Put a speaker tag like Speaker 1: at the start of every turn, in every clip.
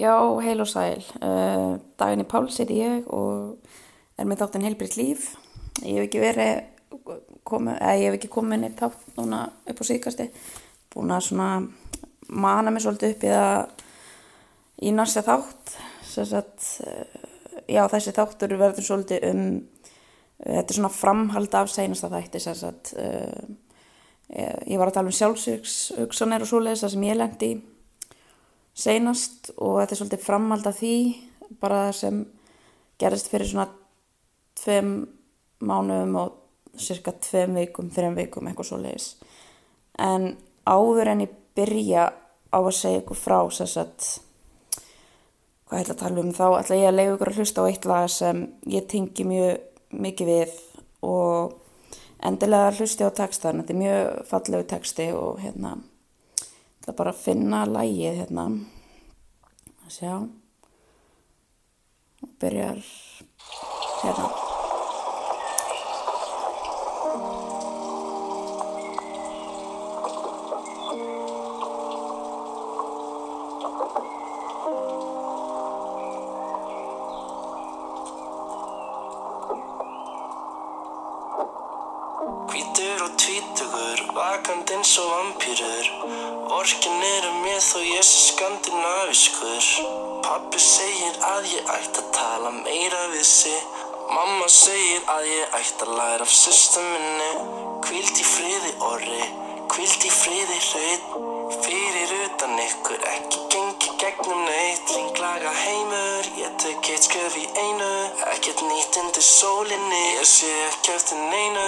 Speaker 1: Já, heil og sæl. Uh, Daginni Páls er ég og er með þáttinn heilbriðt líf. Ég hef ekki verið, komi, eða ég hef ekki inn í þátt núna upp á síkasti. Búin að svona mana mig svolítið upp í það í næsta þátt. Að, uh, já, þessi þáttur verður svolítið um, uh, þetta er svona framhald af seinasta þætti. Að, ég var að tala um sjálfsugsanir og svoleiðis það sem ég lendi í seinast og þetta er svolítið framhald af því bara sem gerist fyrir svona tveim mánuðum og cirka tveim vikum, þreim vikum, eitthvað svo leiðis en áður en ég byrja á að segja ykkur frá þess að hvað ætla að tala um þá ætla ég að leiða ykkur að hlusta á eitt lag sem ég tengi mjög mikið við og endilega hlusti á textan, þetta er mjög fallegu texti og hérna ætla bara að finna lægið hérna. Að sjá. Og byrjar hérna
Speaker 2: vampýrur Vorkin eru mér þó ég sé skandinaviskur Pappi segir að ég ætti að tala meira við sig. Mamma segir að ég ætti að læra af sýsta minni. Kvíld í friði orri, kvíld í friði hraut Fyrir utan ykkur ekki gengi gegnum neitt. Ringlaga heimur, ég tek eitt sköf í einu. Ekkert nýtt undir sólinni, ég sé ekki eftir neinu.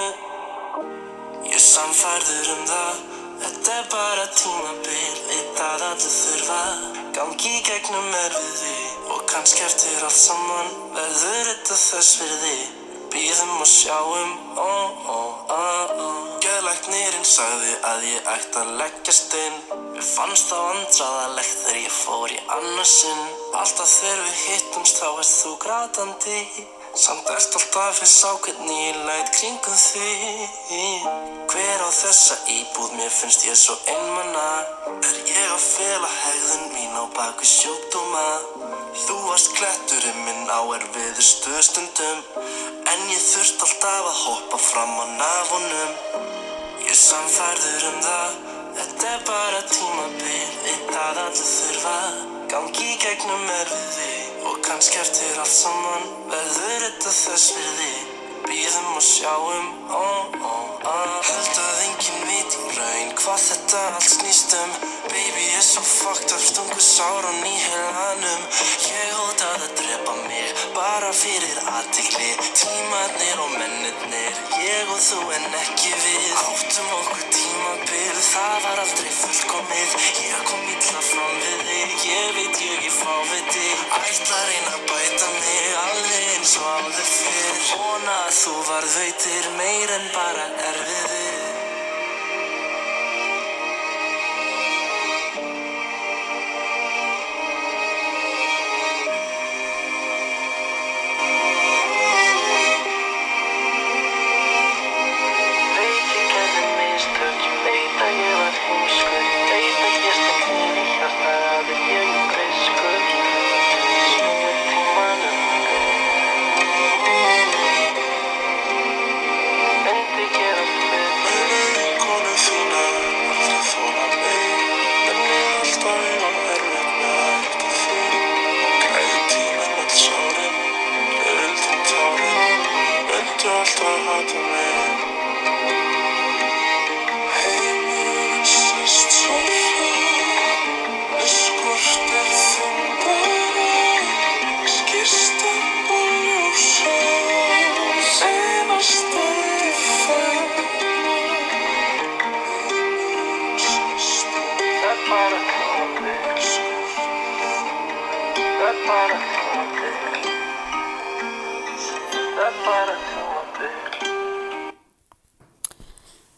Speaker 2: Ég samfærður um það Þetta er bara tímabil Veit að allir þurfa. Gangi í gegnum erfiði Og kannski eftir allt saman Verður þetta þess virði. Býðum og sjáum oh, oh, oh. Gjöðlæknirinn sagði að ég ætti að leggjast inn Mér fannst þá andraðalegt þegar ég fór í annarsinn. Alltaf þegar við hittumst þá erst þú grátandi Samt ert alltaf fyrst sá hvernig ég læt kringum þig. Hver á þessa íbúð? Mér finnst ég svo einmanna Er ég að fela hegðun mín á baku sjúkdóma? Þú varst kletturinn minn á erfiðu stöðstundum En ég þurft alltaf að hoppa fram á nafunum Ég samfærður um það. Þetta er bara tímabil Eitt að allir þurfa. Gangi gegnum erfiði Og kannski eftir allt saman Verður þetta þess virði Býðum og sjáum oh, oh, oh. Held að Hvað þetta allt snýst um Baby ég er svo fucked up Stungu sáran í heilanum. Ég hótað að drepa mig Bara fyrir aðtikli Tímarnir og mennirnir Ég og þú en ekki við. Áttum okkur tímabil Það var aldrei fullkomið. Ég kom ítla fram við þig Ég veit ég í fáviti. Ætla að reyna að bæta mig Alveg eins og áður fyrr. Að þú varð veitir Meir en bara erfiði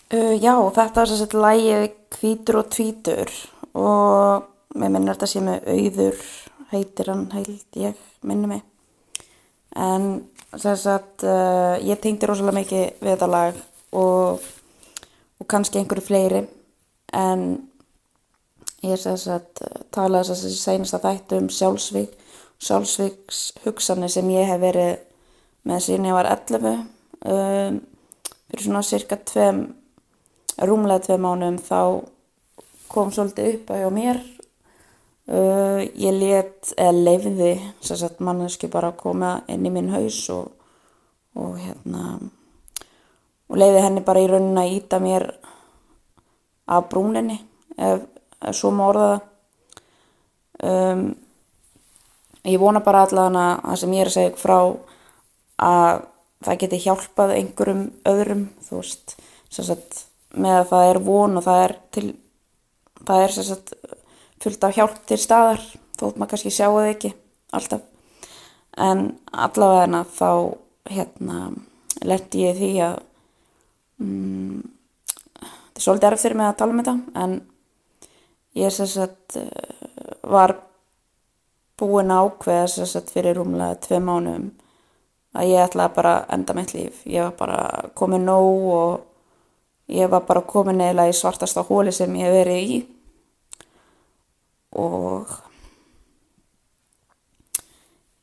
Speaker 1: Uh, já, þetta er að lægið hvítur og tvítur og mér minnir þetta sé með auður heitir hann held ég minni mig. En þess að uh, ég tengdi rosalega mikið við þetta lag og, og kannski einhverju fleiri en ég þess að tala þess að þessi seinasta þættu um sjálfsvík, sjálfsvíks hugsanir sem ég hef verið með síðan ég var 11 um, fyrir svona cirka tveim, rúmlega tveim mánum þá kom svolítið upp á mér. Uh, ég let, eða leifiði að manneski bara koma inn í minn haus og, og hérna og leiði henni bara í raunin að íta mér af brúninni ef, ef svo má orða það. Um, ég vona bara allavega að það sem ég er að segja frá að það geti hjálpað einhverjum öðrum þú veist sagt, með að það er von og það er til það er sagt, fullt af hjálp til staðar þótt maður kannski sjáu það ekki alltaf. En allavega þá hérna lendi ég því að mm, þetta er svolítið erf fyrir mig að tala um þetta en ég sess að var búin ákveða að fyrir rúmlega tvei mánum að ég ætlaði bara enda mitt líf. Ég var bara komið nóg og ég var bara komið neila í svartasta hóli sem ég hef verið í. Og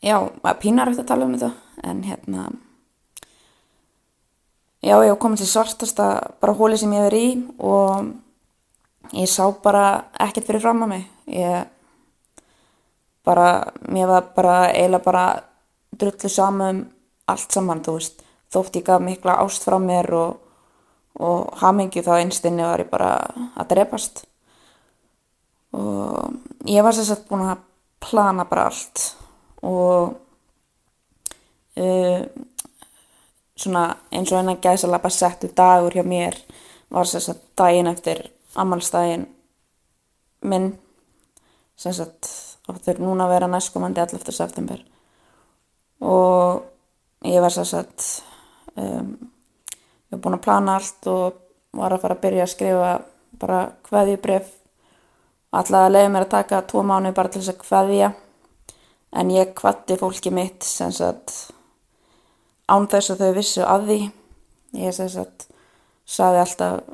Speaker 1: já, maður pínar eftir að tala um þetta en hérna já, ég hef komið til svartasta bara hóli sem ég hef verið í og ég sá bara ekkert fyrir fram á mig. Ég bara, mér var bara eiginlega bara drullu saman um allt saman, þú veist, þótt ég gaf mikla ást frá mér og, og hamingju þá einstinni var ég bara að drepast og ég var sérstaklega búin að plana bara allt og uh, svona eins og einan gæsalappa settu dagur hjá mér var sérstaklega daginn eftir ammalstægin minn sérstaklega áttur núna að vera næstkomandi 11. september og ég var að um, ég var búin að plana allt og var að fara að byrja að skrifa bara hvaðið bref alltaf leiði mér að taka tvo mánu bara til þess að hvaðja en ég hvati fólki mitt sem sagt án þess að þau vissu að því. Ég sem sagt saði alltaf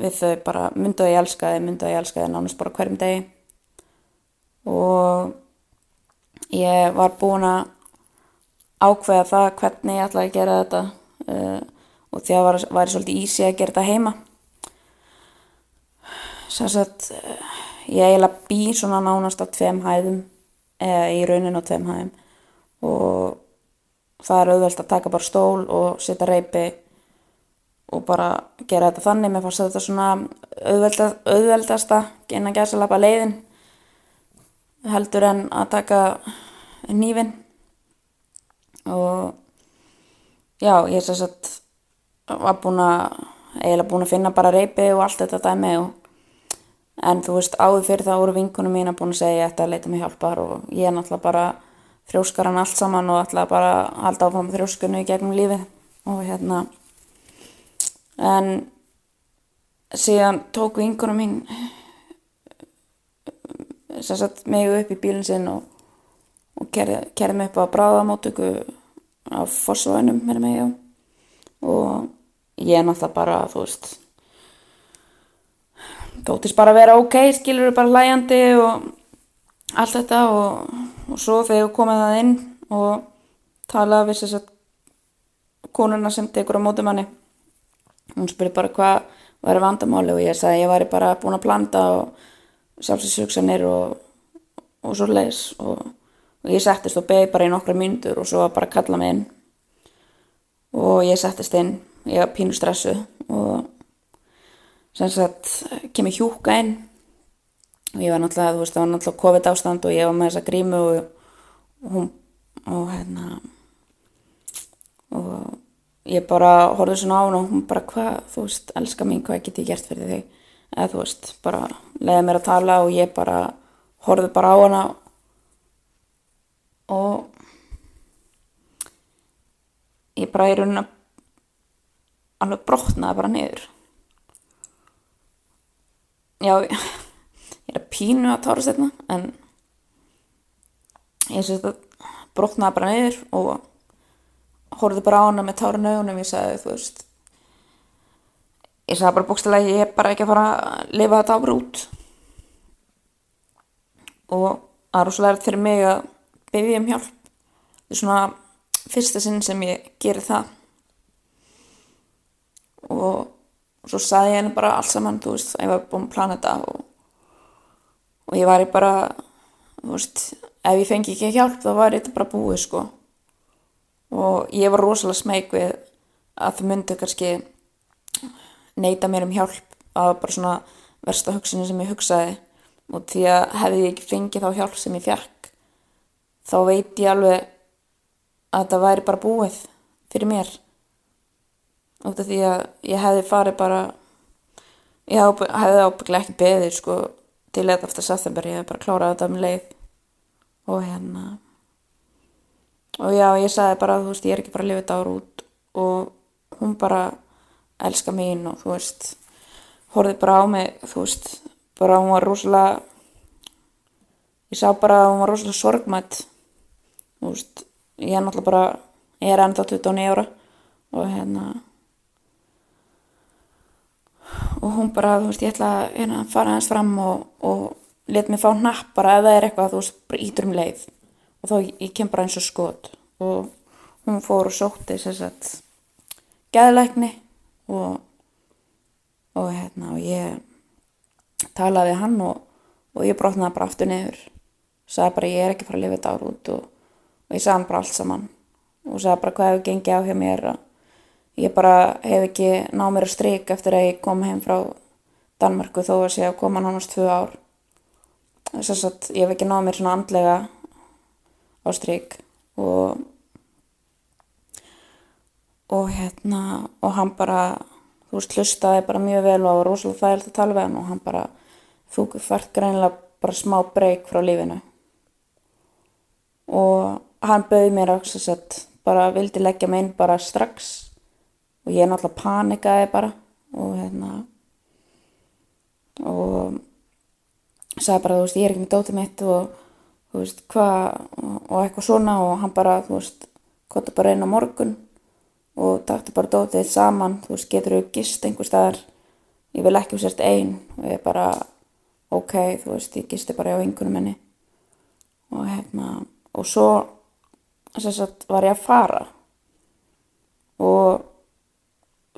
Speaker 1: við þau bara myndu að ég elska þið, myndu að ég elska þið nánast bara hverjum degi. Og ég var búin að ákveða það hvernig ég ætlaði að gera þetta. Uh, og því að var, var svolítið ísi að gera þetta heima. Sanns að uh, ég eiginlega bý svona nánast á tveim hæðum eða í raunin á tveim hæðum. Og það er auðvelt að taka bara stól og setja reypi og bara gera þetta þannig. Mér fannst þetta svona auðveldast, auðveldasta innan gæsalapa leiðin heldur en að taka nývinn og já, ég er að var búin að eiginlega búin að finna bara reypi og allt þetta dæmi og, en þú veist áður fyrir það voru vinkunum mín að búin að segja að leita mig hjálpar og ég er náttúrulega bara þrjóskar hann allt saman og ætla bara að halda áfram þrjóskunni í gegnum lífið og hérna en síðan tók vinkunum mín sem satt mig upp í bílinn sinn og og kerði mig upp á bráðamótöku af fórsvöðunum með mig já. Og ég er náttúrulega bara þú veist þóttist bara að vera ok skilur bara hlæjandi og allt þetta og, og svo þegar komið það inn og talaði við þess að konuna sem tekur á mótumanni hún spurði bara hvað var vandamáli og ég sagði ég væri bara búin að planta og sjálfsins og, og svo leis og og ég settist og beði bara í nokkra myndur og svo bara að kalla mig inn og ég settist inn ég var pínu stressu og sem sagt kemur hjúka inn. Og ég var náttúrulega, þú veist, það var náttúrulega COVID ástand og ég var með þessa grímu og, og og hérna og ég bara horfði svona á hún og hún bara hvað, þú veist, elska mín, hvað get ég gert fyrir þig? Eða þú veist, bara leiði mér að tala og ég bara horfði bara á hana. Og ég bara í raunin að alveg brotnaði bara niður. Já ég er að pínu að tára setna en ég sé þetta brotnaði bara niður og horfði bara á hana með tára nögunum ég sagði þú veist ég sagði bara búkstilega ég er bara ekki að fara að lifa þetta ábrú út. Og það er rosalega fyrir mig að byggja um hjálp. Er svona fyrsta sinn sem ég gerir það. Og svo saði ég henni bara alls saman þú veist, ég var búin að plana þetta og, og ég var í bara þú veist, ef ég fengi ekki hjálp þá var þetta bara búið sko. Og ég var rosalega smeg við að þau myndu kannski neyta mér um hjálp. Að bara svona versta hugsinni sem ég hugsaði. Og því að hefði ég ekki fengið þá hjálp sem ég fjark þá veit ég alveg að það væri bara búið fyrir mér. Út af því að ég hefði farið bara ég hefði ábygglega ekki beðið sko til þetta eftir september, ég hefði bara klárað þetta um leið. Og hérna og já, ég sagði bara þú veist, ég er ekki bara að lifa þetta ár út. Og hún bara elska mín og þú veist horfið bara á mig, þú veist bara hún var rosalega ég sá bara að hún var rosalega sorgmætt þú veist ég er náttúrulega bara, ég er ennþá 29 ára og hérna og hún bara, þú veist, ég ætla að hérna, fara hans fram og, og let mér fá hnapp bara ef það er eitthvað, þú veist, bara ítur um leið. Og þá ég kem bara eins og skot. Og hún fór og sótti þess að geðleikni og og hérna og ég talaði hann og, og ég brotnaði bara aftur niður. Sagði bara ég er ekki fara að lifa þetta ár út og, og ég sagði hann bara allt saman. Og sagði bara hvað hefur gengið á hjá mér? Og ég bara hef ekki náð mér að stryk eftir að ég kom heim frá Danmarku þó að sé að koma nánast tvö ár. Þess að ég hef ekki náð mér svona andlega á stryk og og hérna og hann bara þú veist hlustaði bara mjög vel og var rosalega þægilt að tala við hann og hann bara þú fært greinlega bara smá breyk frá lífinu. Og hann bauði mér að bara vildi leggja mig inn bara strax. Og ég náttúrulega panikaði bara og hérna og sagði bara þú veist ég er ekki með dótið mitt og þú veist hvað og eitthvað svona. Og hann bara þú veist gott bara einn á morgun og takti bara dótið saman. Þú veist getur þú gist einhver staðar? Ég vil ekki sérst einn og ég bara ok þú veist ég gisti bara á einhvern menni og hérna og svo að var ég að fara. Og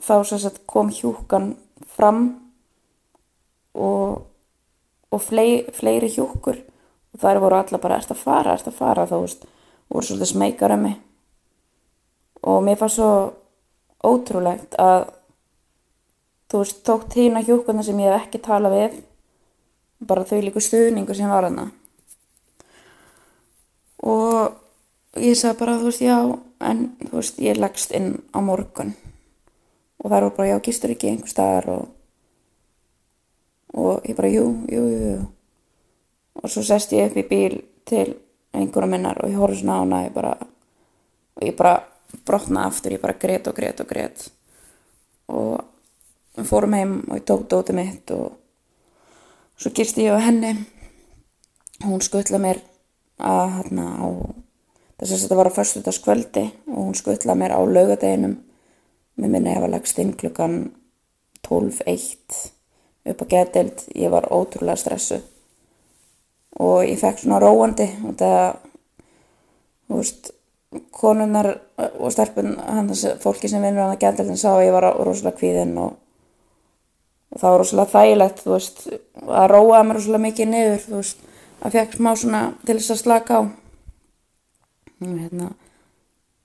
Speaker 1: þá sagt, kom hjúkan fram og, og flei, fleiri hjúkur og þær voru alla bara ert að fara, ert að fara? Þá veist, voru svolítið smekar um mig. Og mér fannst svo ótrúlegt að þú veist, tókt hína hjúkuna sem ég hef ekki talað við bara þau líku stuðningu sem var hana og ég sagði bara þú veist, já en þú veist, ég leggst inn á morgun og það eru bara, já, gistur ekki einhver staðar og, og ég bara, jú, jú, jú, jú. Og svo sest ég upp í bíl til einhverja minnar og ég horfði svona á hana ég bara, og ég bara brotnaði aftur, ég bara greitt og greitt og greitt. Og við fórum heim og ég tók dótið mitt og svo gisti ég á henni. Hún skuttla mér að hérna á, þess að þetta var á förstutaskvöldi og hún skuttla mér á laugadeginum Mér minna ég var lagst inn klukkan 12.1 upp á getild, ég var ótrúlega stressu og ég fekk svona róandi og það, þú veist, konunnar og hans fólki sem vinnur á það getildin sá að ég var rosalega kvíðinn og, og það var rosalega þægilegt, þú veist, að róaða mér rosalega mikið niður, þú veist, að fekk smá svona til þess að slaka á hérna,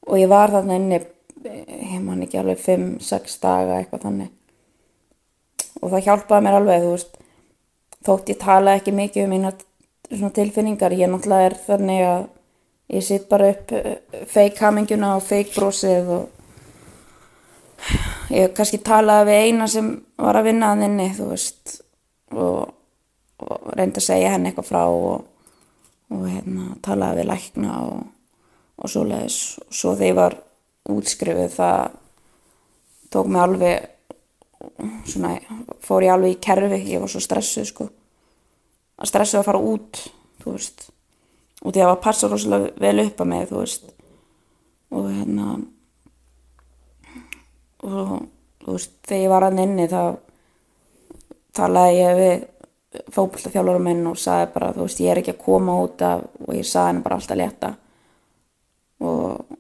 Speaker 1: og ég var þarna inni ég man ekki alveg 5-6 daga eitthvað þannig. Og það hjálpaði mér alveg þú veist þótt ég tala ekki mikið um mína tilfinningar ég náttúrulega er þannig að ég sitt bara upp eh, feik haminguna og feik brosið og ég kannski talaði við eina sem var að vinna að þinni þú veist og, og reyndi að segja henni eitthvað frá og, og hérna talaði við lækna og, og svo leiðis og svo þegar ég var útskrifuð það tók mig alveg svona, fór ég alveg í kerfi. Ég var svo stressuð sko. Að stressuð að fara út þú veist, og því að það passa rosalega vel upp að mig, þú veist. Og hérna og þú veist, þegar ég var að nynni þá talaði ég við fókbaltafjálfur minn og sagði bara, þú veist, ég er ekki að koma út af og ég sagði henni bara alltaf létta og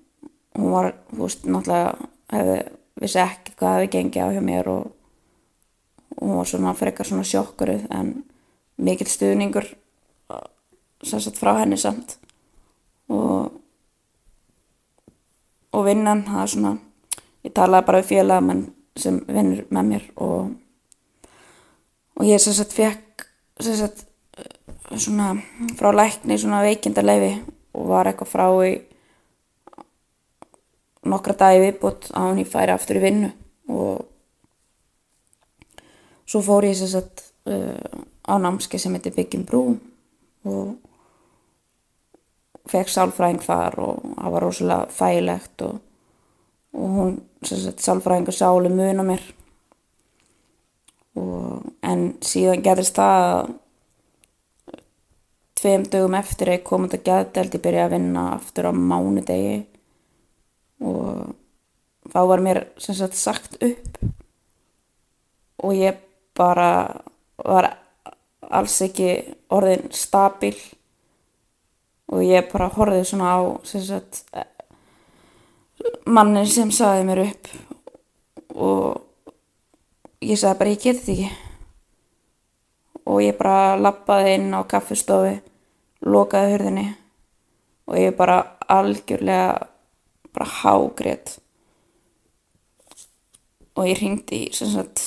Speaker 1: hún var, þú veist, náttúrulega hefði, vissi ekki hvað hefði gengið á hjá mér og, og hún var svona frekar svona sjokkuruð en mikill stuðningur sérsagt frá henni samt. Og og vinnan, það er svona ég talaði bara við félagamenn sem vinnur með mér og og ég sérsagt fekk sérsagt svona frá lækni svona veikindarleifi og var eitthvað frá í nokkra dagi viðbútt að hún ég færi aftur í vinnu. Og svo fór ég sérsagt uh, á námski sem heitir Byggjum Brú og fekk sálfræðing þar og það var rosalega þægilegt og, og hún, sagt, sálfræðingu sáli mun á mér. Og, en síðan gerðist það að tveim dögum eftir að ég kom út að gæðdelt ég byrjaði að vinna aftur á mánudegi og þá var mér sem sagt sagt upp. Og ég bara var alls ekki orðin stabil. Og ég bara horfið svona á sem sagt mannin sem saði mér upp. Og ég sagði bara ég þetta ekki. Og ég bara lappaði inn á kaffustofi lokaði hurðinni. Og ég bara algjörlega bara hágrið og ég ringdi í sem sagt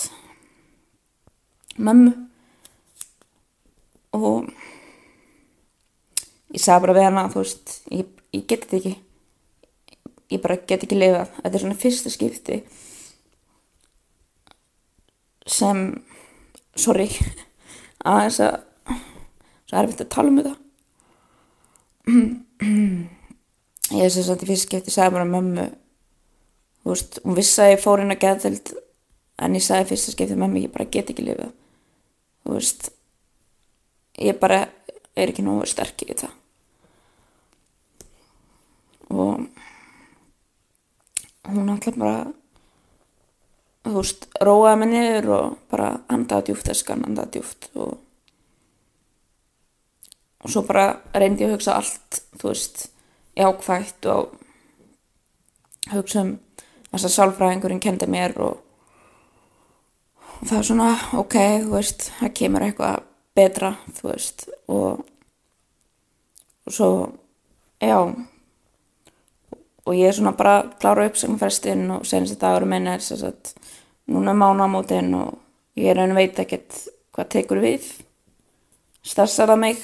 Speaker 1: mömmu. Og ég sagði bara við hana þú veist, ég, ég geti þetta ekki. Ég bara get ekki lifað. Þetta er svona fyrsta skipti sem sorry að þess að svo erfitt að tala um þetta ég þess að í fyrsta skipti sagði bara mömmu þú veist, hún vissi að ég fór inn að geðvild en ég sagði fyrsta skipti mömmu ég bara get ekki lifað. Þú veist ég bara er ekki nógu sterk í þetta. Og hún alltaf bara þú veist, róaði mig niður og bara andaði djúft eskan, andaði djúft og og svo bara reyndi ég að hugsa allt þú veist, jákvægt og hugsa um þess að sálfræðingurinn kendi mér og, og það er svona ok, þú veist, það kemur eitthvað betra, þú veist og, og svo já og ég er svona bara klára upp sem færstinn og senast að dagur minn er þess að núna er mánamótin og ég er einu veit ekkert hvað tekur við. Stressar það mig?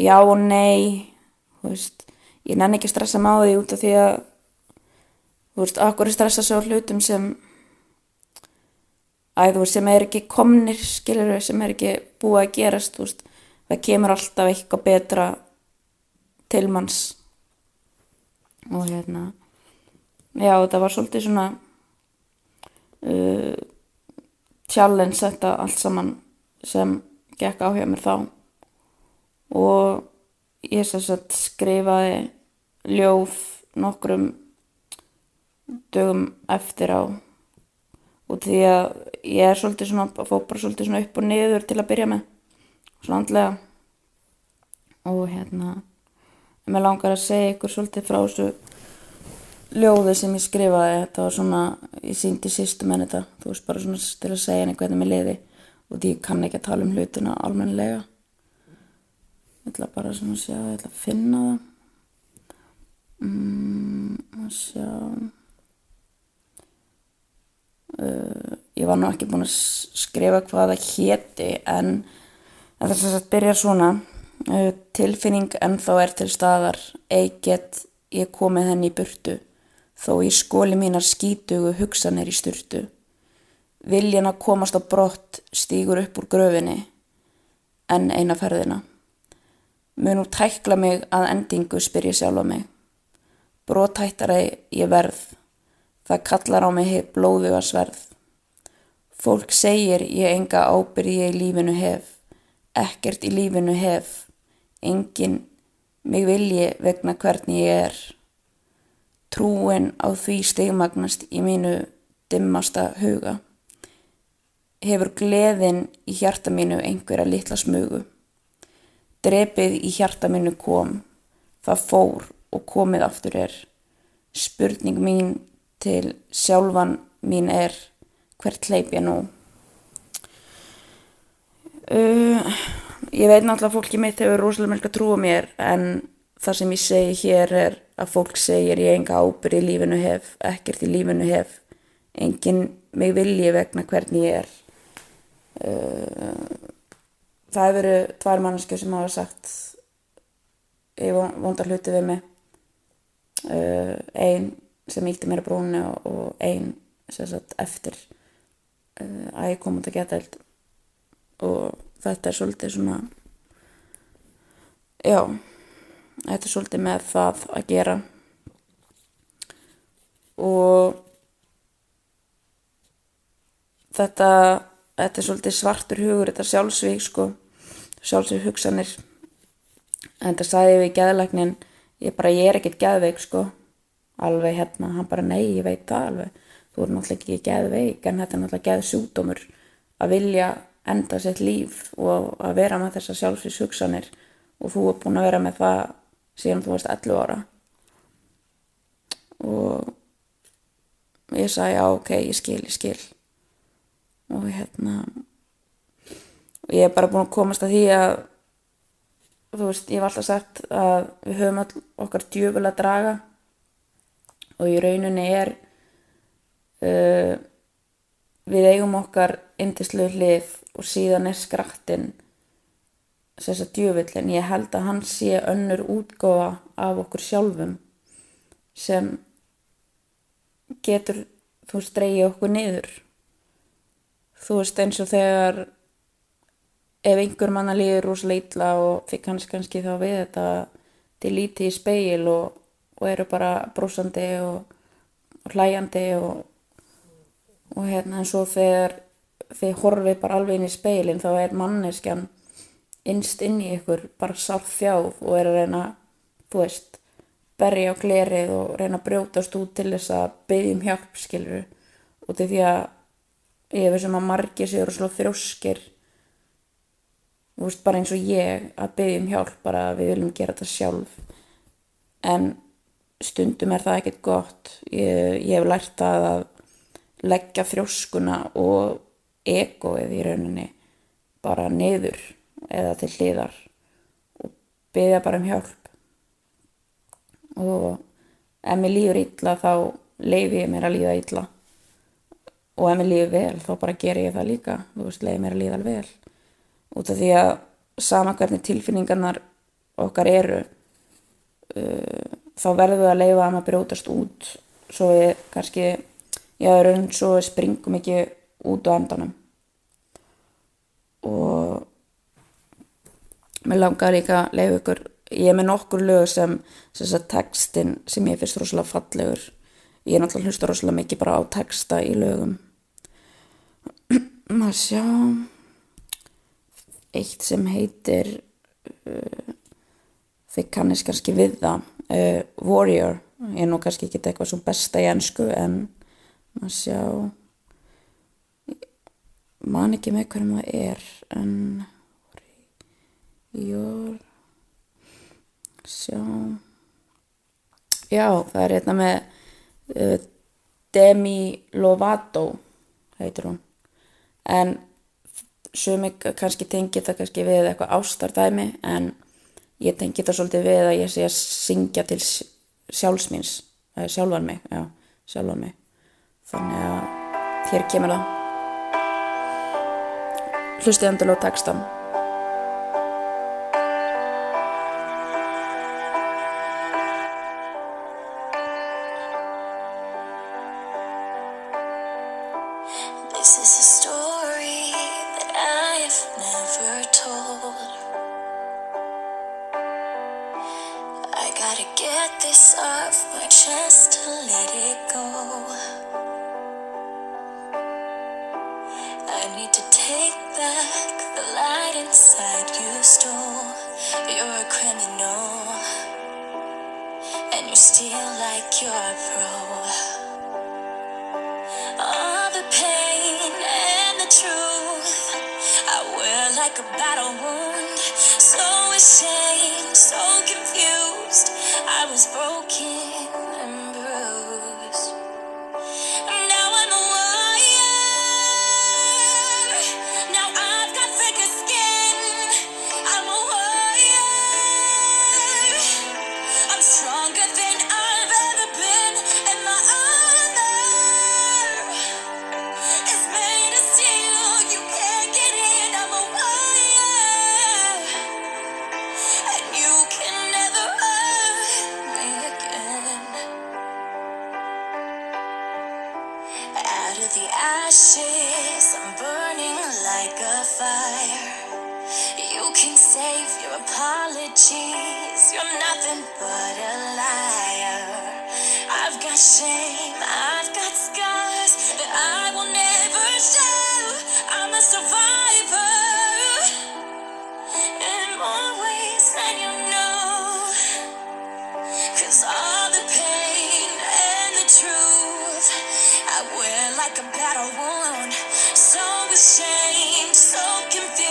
Speaker 1: Já og nei þú veist, ég nenni ekki að stressa mig á því út af því að þú veist, okkur stressa svo hlutum sem að þú veist, sem er ekki komnir skilur við, sem er ekki búið að gerast þú veist, það kemur alltaf eitthvað betra til manns. Og hérna já, þetta var svolítið svona uh, challenge þetta allt saman sem gekk á hjá mér þá. Og ég sem sagt skrifaði ljóð nokkrum dögum eftir á. Og því að ég er svolítið svona að fó bara svolítið svona upp og niður til að byrja með svona andlega. Og hérna mér langar að segja ykkur svolítið frá þessu ljóði sem ég skrifaði. Þetta var svona, ég síndi sístum en þetta, þú veist bara svona til að segja henni hvernig mér liði. Og því kann ekki að tala um hlutuna almenlega ég ætla bara svona að sjá, ég ætla að finna það. Mm, að sjá. Uh, ég var nú ekki búin að skrifa hvað það héti en er þess að byrja svona. Uh, tilfinning en þá er til staðar. Eiget ég komið henni í burtu þó ég skóli mínar skítugu hugsanir í styrtu viljan að komast á brott stýgur upp úr gröfinni en eina ferðina mun úr tækla mig að endingu spyr ég sjálf á mig. Brótættara ég verð. Það kallar á mig hef blóðu að sverð. Fólk segir ég enga ábyrð ég í lífinu hef. Ekkert í lífinu hef. Engin mig vilji vegna hvernig ég er. Trúin á því stegmagnast í mínu dimmasta huga. Hefur gleðin í hjarta mínu einhverja litla smugu. Drepið í hjarta mínu kom, það fór og komið aftur er. Spurning mín til sjálfan mín er hvert hleyp ég nú? Uh, ég veit náttúrulega fólki mitt hefur rosalega mörg að trúa mér en það sem ég segi hér er að fólk segir ég enga ábyrð í lífinu hef, ekkert í lífinu hef, enginn mig vilji vegna hvernig ég er. Uh, það hefur verið tvær mannskjöf sem hafa sagt ég vonda hluti við mig. Uh, ein sem íldi mér að brúni og, og ein sem sagt eftir uh, að ég kom út að geta held og þetta er svolítið svona já þetta er svolítið með það að gera. Og þetta þetta er svolítið svartur hugur þetta sjálfsvík sko sjálfsvík hugsanir. En það sagði við gæðlæknin ég bara ég er ekkert gæðveik sko. Alveg hérna, hann bara nei ég veit það alveg. Þú er náttúrulega ekki gæðveik en þetta er náttúrulega gæðsjúdómur að vilja enda sitt líf og að vera með þessar sjálfsvíshugsanir og þú er búin að vera með það síðan þú varst 11 ára. Og ég sagði já ok, ég skil, ég skil. Og hérna og ég er bara búin að komast að því að þú veist, ég hef alltaf sagt að við höfum all okkar djöful að draga. Og í rauninni er uh, við eigum okkar indislu hlið og síðan er skrattinn þess að djöfullin. Ég held að hann sé önnur útgóða af okkur sjálfum sem getur þú veist dreyja okkur niður. Þú veist eins og þegar ef einhver manna líður rosalega illa og þið kannski kannski þá við þetta til lítið í speil og, og eru bara brúsandi og, og hlæjandi og, og hérna en svo þegar þið horfið bara alveg inn í speilin þá er manneskjan innst inn í ykkur bara sátt þjáð og er að reyna, þú veist, berja á glerið og reyna að brjótast út til þess að byggjum hjálp, skilur, og til því að ég veist sem að margir séu og sló þrjóskir, veist, bara eins og ég að byggjum hjálp, bara að við viljum gera þetta sjálf, en stundum er það ekkert gott, ég, ég hef lært að leggja þrjóskuna og egoið í rauninni bara niður eða til hliðar og byggja bara um hjálp. Og ef mér líður illa þá leiði ég mér að líða illa. Og ef mér líður vel þá bara ger ég það líka. Þú veist, leiði mér að líða vel út af því að sama hvernig tilfinningarnar okkar eru uh, þá verður við að leiða að maður brjótast út. Svo við kannski já, raun svo springum ekki út á endanum. Og mér langar líka að leiða ykkur ég er með nokkur lög sem þess að textin sem ég finnst rosalega fallegur. Ég er náttúrulega hlusta rosalega mikið bara á texta í lögum. Maður sjá eitt sem heitir uh, þið kannist kannski við það uh, Warrior. Ég er nú kannski ekki eitthvað svo besta í ennsku en maður sjá man ekki með hvernig maður er en jór sjá já það er hérna með uh, Demi Lovato heitir hún. En sumi kannski tengi það kannski við eitthvað ástardæmi en ég tengi það svolítið við að ég sé að syngja til sjálfsmins sjálfan mig, já, sjálfan mig. Þannig að hér kemur það. Hlustið endil á textan
Speaker 2: steal like you're a pro. All the pain and the
Speaker 3: truth I wear like a battle wound. So ashamed, so confused. I was broken shame, I've got scars that I will never show. I'm a survivor in more ways than you know. Cause all the pain and the truth I wear like a battle wound. So ashamed, so confused.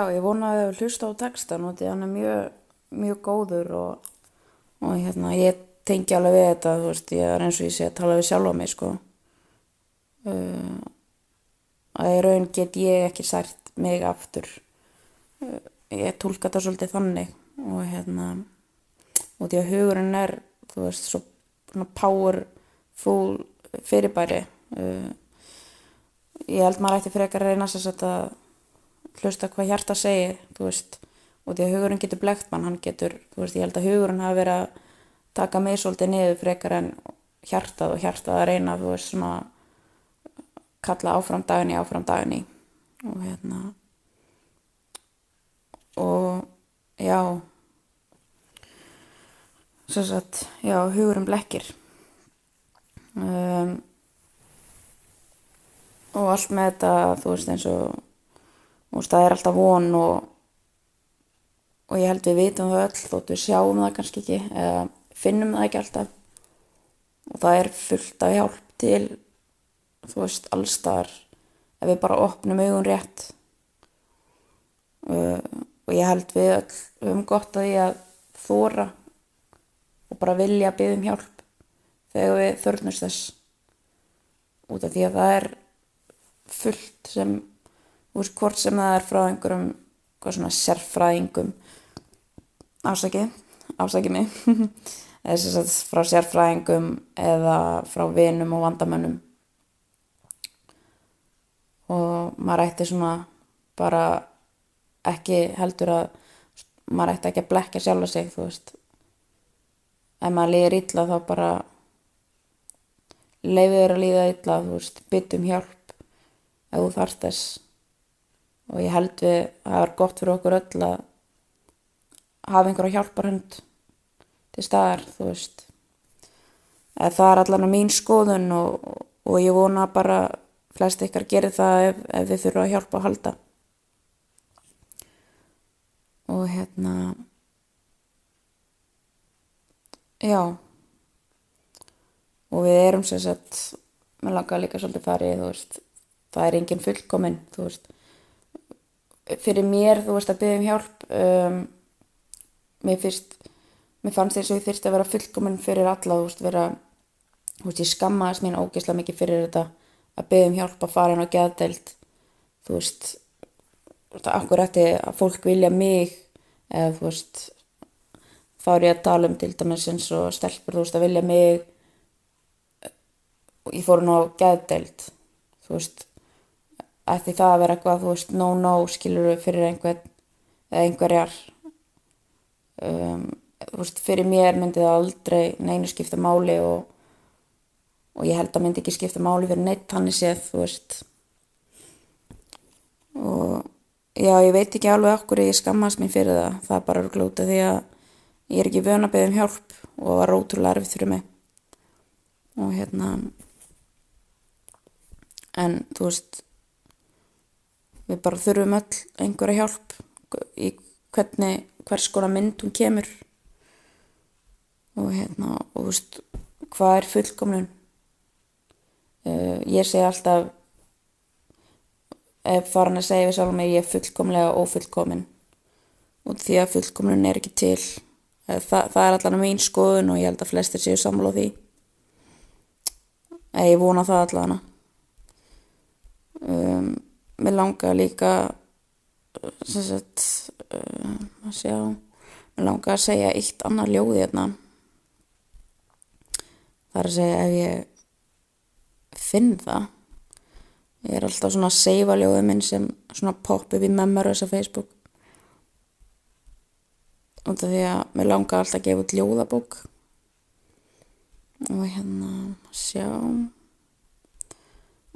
Speaker 1: Já, ég vona að hefur hlusta á textan og hann er mjög, mjög góður og, og hérna, ég tengi alveg við þetta, þú veist, ég er eins og ég sé að tala við sjálfa mig, sko. Uh, að í raun get ég ekki sært mig aftur. Uh, ég tólka þetta svolítið þannig og hérna, og því að hugurinn er, þú veist, svo svona powerful fyrirbæri. Uh, ég held maður ætti frekar að reyna þess að hlusta hvað hjarta segir, og því að hugurinn getur blekt mann, hann getur, þú veist, ég held að hugurinn hafi verið að taka mig svolítið niður frekar en hjartað og hjartað að reyna, þú veist, svona kalla áfram daginn í, áfram daginn í. Og hérna og já svo sagt, já, hugurinn blekkir. Um, og allt með þetta, þú veist, eins og Veist, það er alltaf von og, og ég held við vitum það öll þótt við sjáum það kannski ekki eða finnum það ekki alltaf. Og það er fullt af hjálp til, þú veist, allstar ef við bara opnum augun rétt. Uh, og ég held við öll við höfum gott að því að þóra og bara vilja byggja um hjálp þegar við þörnust þess. Út af því að það er fullt sem veist, hvort sem það er frá einhverjum hvað svona sérfræðingum. Ásaki ásaki mig. Eða sem sagt frá sérfræðingum eða frá vinum og vandamönnum. Og maður ætti svona bara ekki heldur að maður ætti ekki að blekja sjálfa sig þú veist. Ef maður líður illa þá bara leifið þér að líða illa þú veist, byttum hjálp ef þú þarft þess og ég held við að það er gott fyrir okkur öll að hafa einhverja hjálparhund til staðar, þú veist. Eða það er allan að mín skoðun og, og ég vona bara flest ykkar gerir það ef, ef þið þurfa að hjálpa að halda. Og hérna já. Og við erum sem sagt mér langar líka svolítið farið þú veist, það er engin fullkomin þú veist fyrir mér, þú veist, að byggja um hjálp um, mér fyrst mér fannst þess að ég þyrst að vera fullkomin fyrir alla, þú veist, vera þú veist, ég skammaðist mín ógeðslega mikið fyrir þetta að byggja um hjálp að fara inn á geðdeild þú veist það akkur eftir að fólk vilja mig eða þú veist þá er ég að tala um til dæmis eins og stelpur, þú veist, að vilja mig og ég fór nú á geðdeild þú veist ætti það að vera eitthvað, þú veist, no no skilur við fyrir einhvern eða einhverjar um, þú veist, fyrir mér myndi það aldrei neinu skipta máli og, og ég held að myndi ekki skipta máli fyrir neitt hann í séð, þú veist. Og já, ég veit ekki alveg okkur ég skammast mér fyrir það, það er bara glúta því að ég er ekki vön að beða um hjálp og var ótrúlega erfið fyrir mig. Og hérna en þú veist við bara þurfum öll einhverja hjálp í hvernig hvers konar mynd hún kemur. Og hérna og þú veist hvað er fullkomnun? Uh, ég segi alltaf ef farin að segja við sjálf mig ég er fullkomlega ófullkomin. Og því að fullkomnun er ekki til. Þa, það er allan að mín skoðun og ég held að flestir séu samla á því. Eða ég vona það allan um, mér langar líka sem sagt að sjá mér langar að segja eitt annar ljóði hérna. Það er að segja ef ég finn það. Ég er alltaf svona að seifa ljóði minn sem svona pop upp í memories á Facebook. Út af því að mér langar alltaf að gefa út ljóðabók. Og hérna sjá.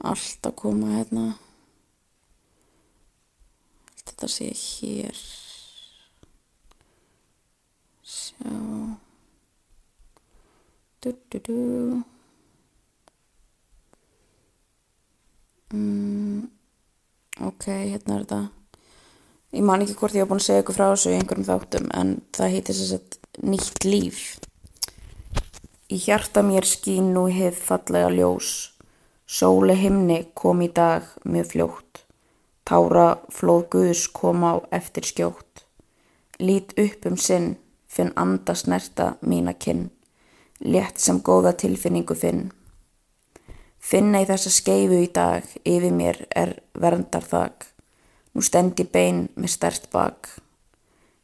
Speaker 1: Allt að koma hérna þetta sé hér. Sjá. Du du du. Mm, ok, hérna er þetta. Ég man ekki hvort ég hef búin að segja ykkur frá þessu í einhverjum þáttum en það heitir þess að nýtt líf. Í hjarta mér skín nú hið fallega ljós. Sóli himni kom í dag mjög fljótt tára flóð guðs kom á eftir skjótt lít upp um sinn finn anda snerta mína kinn létt sem góða tilfinningu finn finna í þessa skeifu í dag yfir mér er verndar þak Nú stendi bein með stert bak.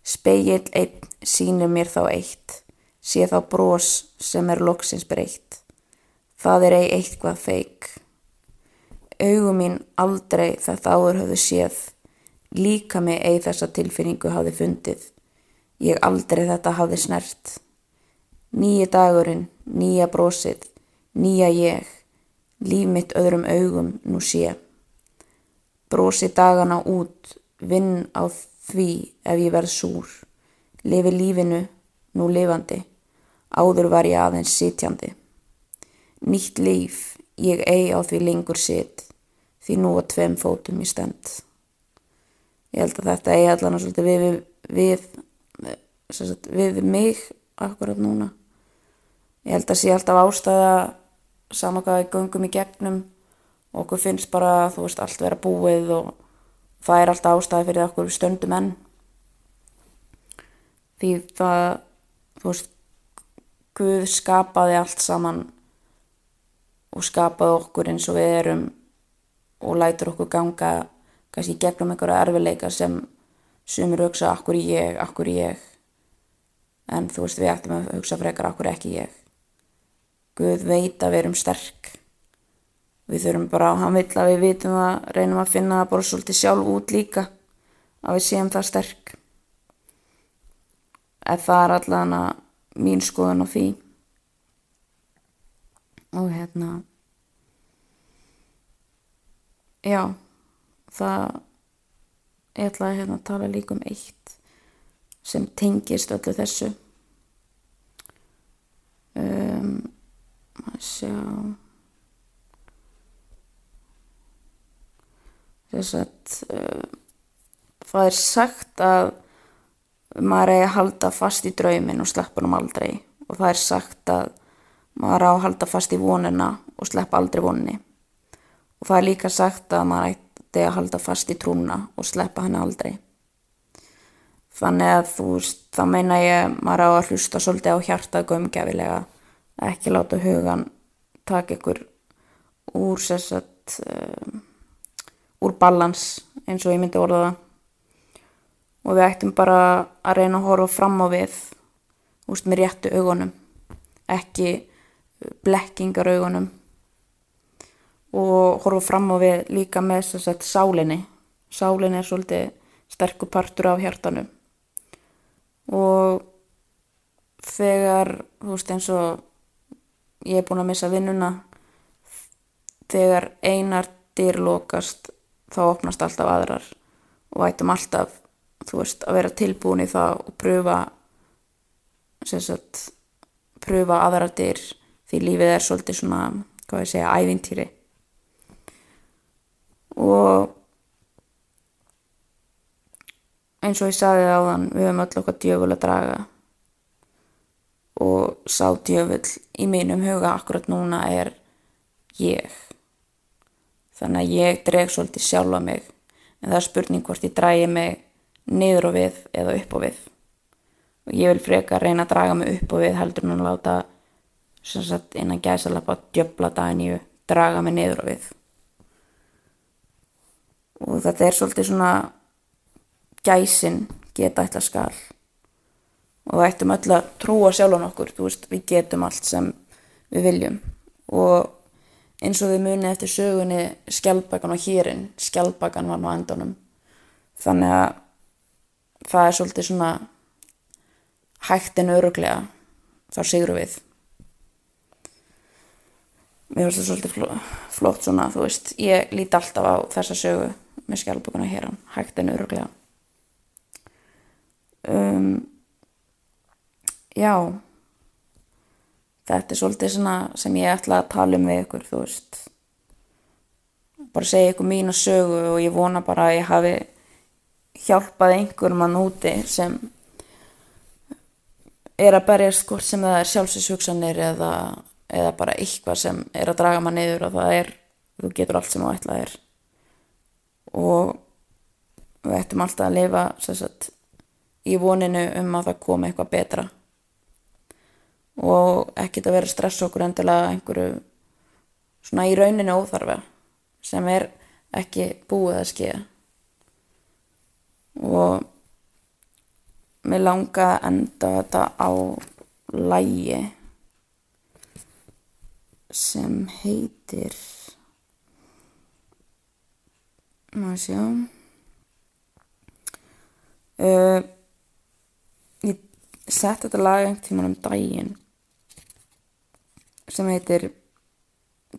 Speaker 1: Spegill einn sínir mér þá eitt, sé þá brós sem er loksins breytt. Það er ei eitthvað feik. Augum mín aldrei þetta áður höfðu séð, líka mig ei þessa tilfinningu hafði fundið. Ég aldrei þetta hafði snert. Nýja dagurinn, nýja brósið, nýja ég, líf mitt öðrum augum nú sé. Brosi dagana út, vinn á því ef ég verð súr. Lifi lífinu, nú lifandi, áður var ég aðeins sitjandi. Nýtt líf, ég eigi á því lengur sitt, því nú á tveim fótum ég stend. Ég held að þetta eigi allan að svolítið við, við, við, við mig akkurat núna. Ég held að sé alltaf ástæða saman hvað við göngum í gegnum og okkur finnst bara þú veist allt vera búið og það er alltaf ástæði fyrir okkur stöndum enn því það þú veist Guð skapaði allt saman og skapaði okkur eins og við erum og lætur okkur ganga kannski gegnum einhverja erfileika sem sumir hugsa akkur ég, akkur ég? En þú veist við ættum að hugsa frekar akkur ekki ég? Guð veit að við erum sterk. Við þurfum bara, hann vill að við vitum að reynum að finna bara svolítið sjálf út líka að við séum það sterk. Eða það er allan að mín skoðun á því. Og hérna já það ég ætla að hérna tala líka um eitt sem tengist öllu þessu. Um, að sjá. Þess að uh, það er sagt að maður eigi að halda fast í draumin og sleppa hann aldrei. Og það er sagt að maður á að halda fast í vonina og sleppa aldrei voninni og það er líka sagt að maður ætti að halda fast í trúna og sleppa hann aldrei. Þannig að þú veist þá meina ég maður á að hlusta svolítið á hjartað gömgefilega ekki láta hugan taka ykkur úr sessat um, úr balans eins og ég myndi orða það. Og við ættum bara að reyna að horfa fram á við úst, með réttu augunum ekki blekkingar augunum og horfa fram á við líka með þess að sálinni. Sálinni er svolítið sterkur partur af hjartanu og þegar þú veist eins og ég er búin að missa vinnuna þegar einar dyr lokast þá opnast alltaf aðrar og ættum alltaf þú veist, að vera tilbúin í það og pröfa sagt pröfa aðra dyr því lífið er svolítið svona hvað ég segja, ævintýri og eins og ég sagði áðan við höfum öll okkar djöful að draga. Og sá djöful í mínum huga akkurat núna er ég. Þannig að ég dreg svolítið sjálfa mig. En það er spurning hvort ég drægi mig niður og við eða upp og við. Og ég vil freka reyna að draga mig upp og við heldur að láta sem sagt innan gæsalappa djöbla daginn í draga mig niður og við og þetta er svolítið svona gæsin geta eitthvað skal. Og það ættum öll að trúa sjálfan okkur veist, við getum allt sem við viljum. Og eins og við munið eftir sögunni skjálpakan og hýrin skjálpakan var nú endunum þannig að það er svolítið svona hægtin öruglega þá sigru við. Mér finnst það svolítið flott svona þú veist, ég líti alltaf á þessa sögu með skjálpakana hér hægtin öruglega um, já. Þetta er svolítið svona sem ég ætla að tala um við ykkur þú veist. Bara segja ykkur mína sögu og ég vona bara að ég hafi hjálpað einhverjum að núti sem er að berjast hvort sem það er sjálfsvíshugsanir eða, eða bara eitthvað sem er að draga maður niður og það er, þú getur allt sem þú ætlað er og við ættum alltaf að lifa sagt, í voninu um að það komi eitthvað betra. Og ekkert að vera stress okkur endilega einhverju svona í rauninu óþarfa sem er ekki búið að skeiða og mér langa að enda þetta á lægi sem heitir maður sjá? Uh, ég sett þetta lag einhvern tíman um daginn sem heitir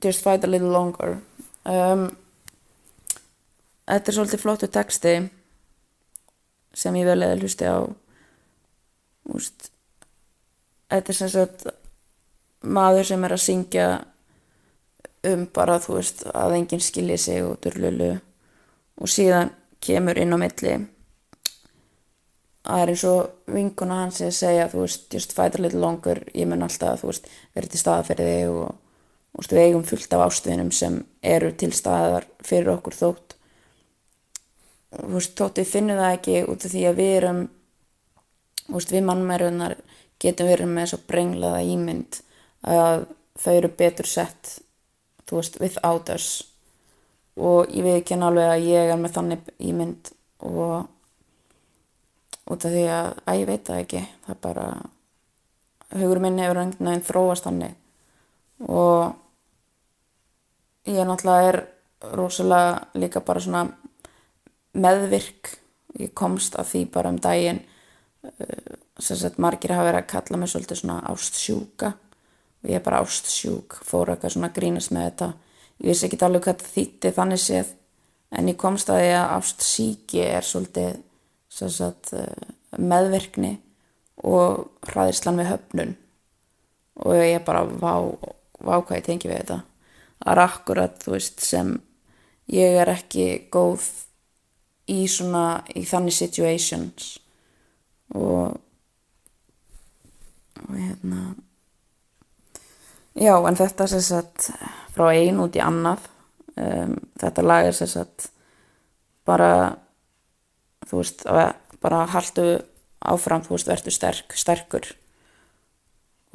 Speaker 1: Just Fight a Little Longer. Um, þetta er svolítið flottu texti sem ég vel eða hlusti á úst, þetta er sem sagt maður sem er að syngja um bara þú veist að enginn skilji sig og durlulu og síðan kemur inn á milli. Það er eins og vinkuna hans að segja þú veist, just fight a little longer. Ég mun alltaf, þú veist, verið til staða fyrir þig og, og við eigum fullt af ástvinum sem eru til staðar fyrir okkur þótt þú veist, þótt við finnum það ekki út af því að við erum þú veist, við mannmærunar getum verið með svo brenglaða ímynd að þau eru betur sett þú veist, without us og ég veit ekki alveg að ég er með þannig ímynd og út af því að, að ég veit það ekki. Það er bara hugur minn hefur einhvern veginn þróast þannig. Og ég náttúrulega er rosalega líka bara svona meðvirk. Ég komst að því bara um daginn uh, sem sagt margir hafa verið að kalla mig svolítið svona ástsjúka. Og ég er bara ástsjúk fór eitthvað svona grínast með þetta ég vissi ekki alveg hvað þetta þýtti þannig séð. En ég komst að því að ást síki er svolítið sagt, eh, meðverkni og hraðislan við höfnun. Og ég bara vá, vá hvað ég tengi við þetta. Það er akkurat þú veist sem ég er ekki góð í svona í þannig situations. Og og hérna já en þetta sem sagt frá ein út í annað um, þetta lag er sagt bara þú veist bara haldu áfram þú veist verður sterk, sterkur.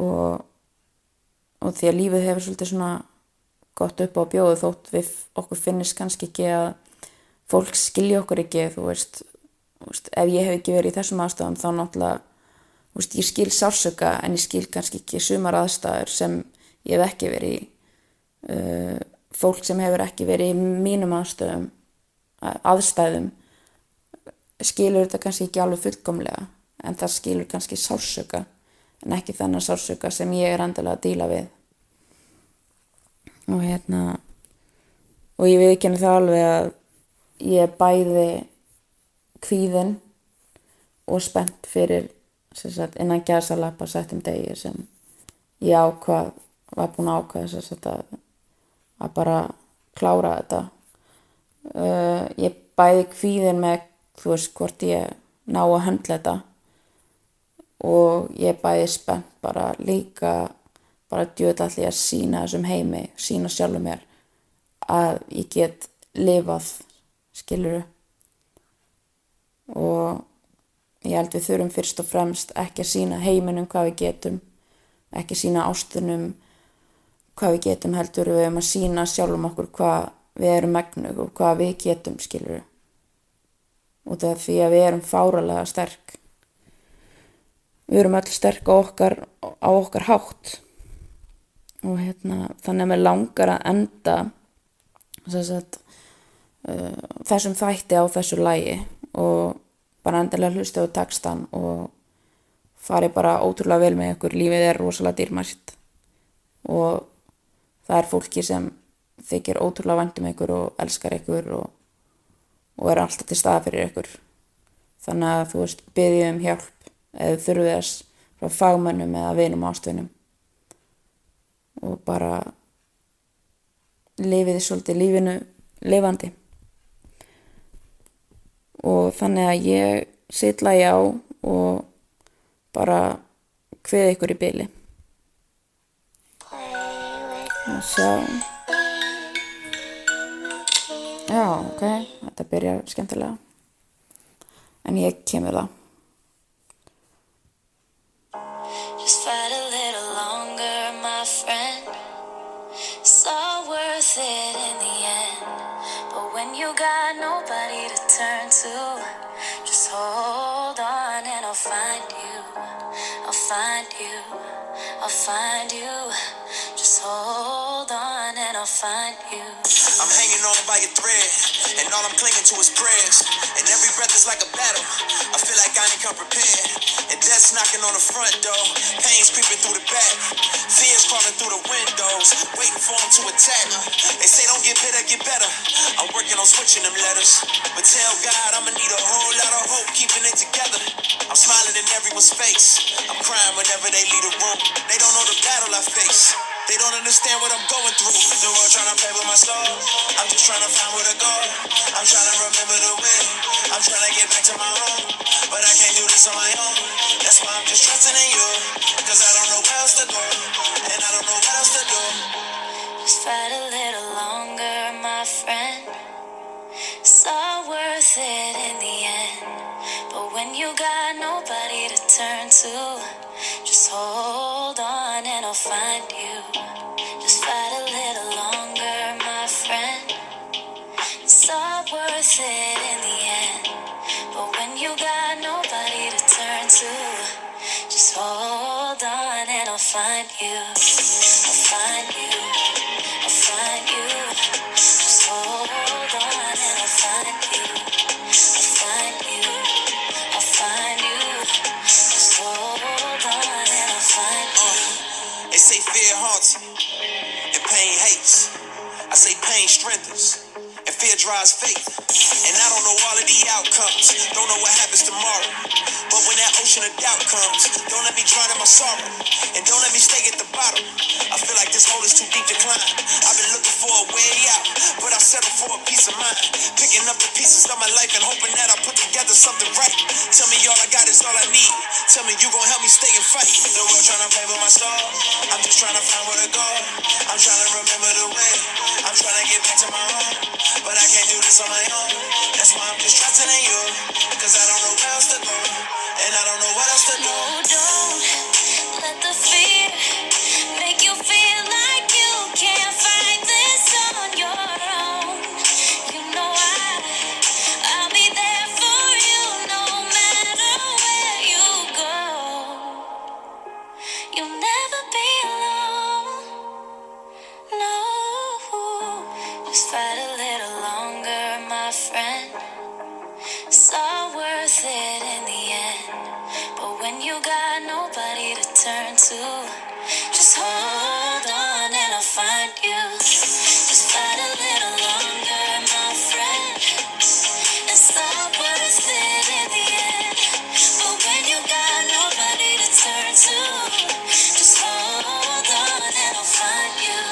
Speaker 1: Og og því að lífið hefur svolítið svona gott upp á bjóðu þótt við okkur finnist kannski ekki að fólk skilja okkur ekki þú veist, þú veist ef ég hef ekki verið í þessum aðstæðum þá náttúrulega þú veist, ég skil sársöka en ég skil kannski ekki sumar aðstæður sem ég hef ekki verið í uh, fólk sem hefur ekki verið í mínum aðstöðum aðstæðum skilur þetta kannski ekki alveg fullkomlega en það skilur kannski sársöka en ekki þennan sársöka sem ég er endilega að díla við. Og hérna og ég viðkynna það alveg að ég er bæði kvíðin og spennt fyrir sagt, innan gæsalappa settum degi sem ég ákvað var búin að ákvaða sagt, að, að bara klára þetta. Uh, ég bæði kvíðin með þú veist hvort ég ná að höndla þetta. Og ég bæði spennt bara líka bara djöðalli að sína þessum heimi sína sjálfur mér að ég get lifað skiluru og ég held við þurfum fyrst og fremst ekki að sína heiminum hvað við getum ekki sína ástunum hvað við getum heldur við um að sína sjálfum okkur hvað við erum megnug og hvað við getum skiluru og það er því að við erum fáralega sterk. Við erum öll sterk á okkar, á okkar hátt. Og hérna þannig að mér langar að enda sagt, uh, þessum þætti á þessu lægi og bara endilega hlusta á textan og fari bara ótrúlega vel með ykkur. Lífið er rosalega dýrmært og það er fólki sem þykir ótrúlega vandum ykkur og elskar ykkur og, og er alltaf til staða fyrir ykkur. Þannig að þú veist byrjið um hjálp eða þurfið þess frá fagmönnum eða vinum ástvinum og bara lifiði svolítið lífinu lifandi. Og þannig að ég sitla ég á og bara hveði ykkur í byli sjá já ok þetta byrjar skemmtilega en ég kemur það
Speaker 3: Just fight a little longer, my friend. Worth it in the end. But when you got nobody to turn to, just hold on and I'll find you. I'll find you. I'll find you. Hold on and I'll find you.
Speaker 4: I'm hanging on by a thread, and all I'm clinging to is prayers. And every breath is like a battle. I feel like I ain't come prepared. And death's knocking on the front door. Pain's creeping through the back. Fears crawling through the windows. Waiting for them to attack. They say don't get bitter, get better. I'm working on switching them letters. But tell God I'ma need a whole lot of hope keeping it together. I'm smiling in everyone's face. I'm crying whenever they leave the room. They don't know the battle I face. They don't understand what I'm going through. The world trying to play with my soul. I'm just trying to find where to go. I'm trying to remember the way. I'm trying to get back to my home. But I can't do this on my own. That's why I'm just trusting in you. Cause I don't know where else to go. And I don't know what else to do.
Speaker 3: Just fight a little longer, my friend. It's all worth it in the end. But when you got nobody to turn to, just hold on and I'll find you. Just fight a little longer, my friend. It's all worth it in the end. But when you got nobody to turn to, just hold on and I'll find you. I'll find you.
Speaker 4: Say fear haunts and pain hates. I say pain strengthens, and fear drives faith. And I don't know all of the outcomes. Don't know what happens tomorrow. But when that ocean of doubt comes, don't let me drown in my sorrow. And don't let me stay at the bottom. I feel like this hole is too deep to climb. I've been looking for a way out, but I settle for a peace of mind. Picking up the pieces of my life and hoping that together something right. Tell me all I got is all I need. Tell me you gon' help me stay and fight. The world trying to play with my soul. I'm just trying to find where to go. I'm trying to remember the way. I'm trying to get back to my home. But I can't do this on my own. That's why I'm just trusting in you. turn to.
Speaker 3: Just hold on and I'll find you. Just fight a little longer, my friend. It's not worth it in the end. But when you got nobody to turn to, just hold on and I'll find you.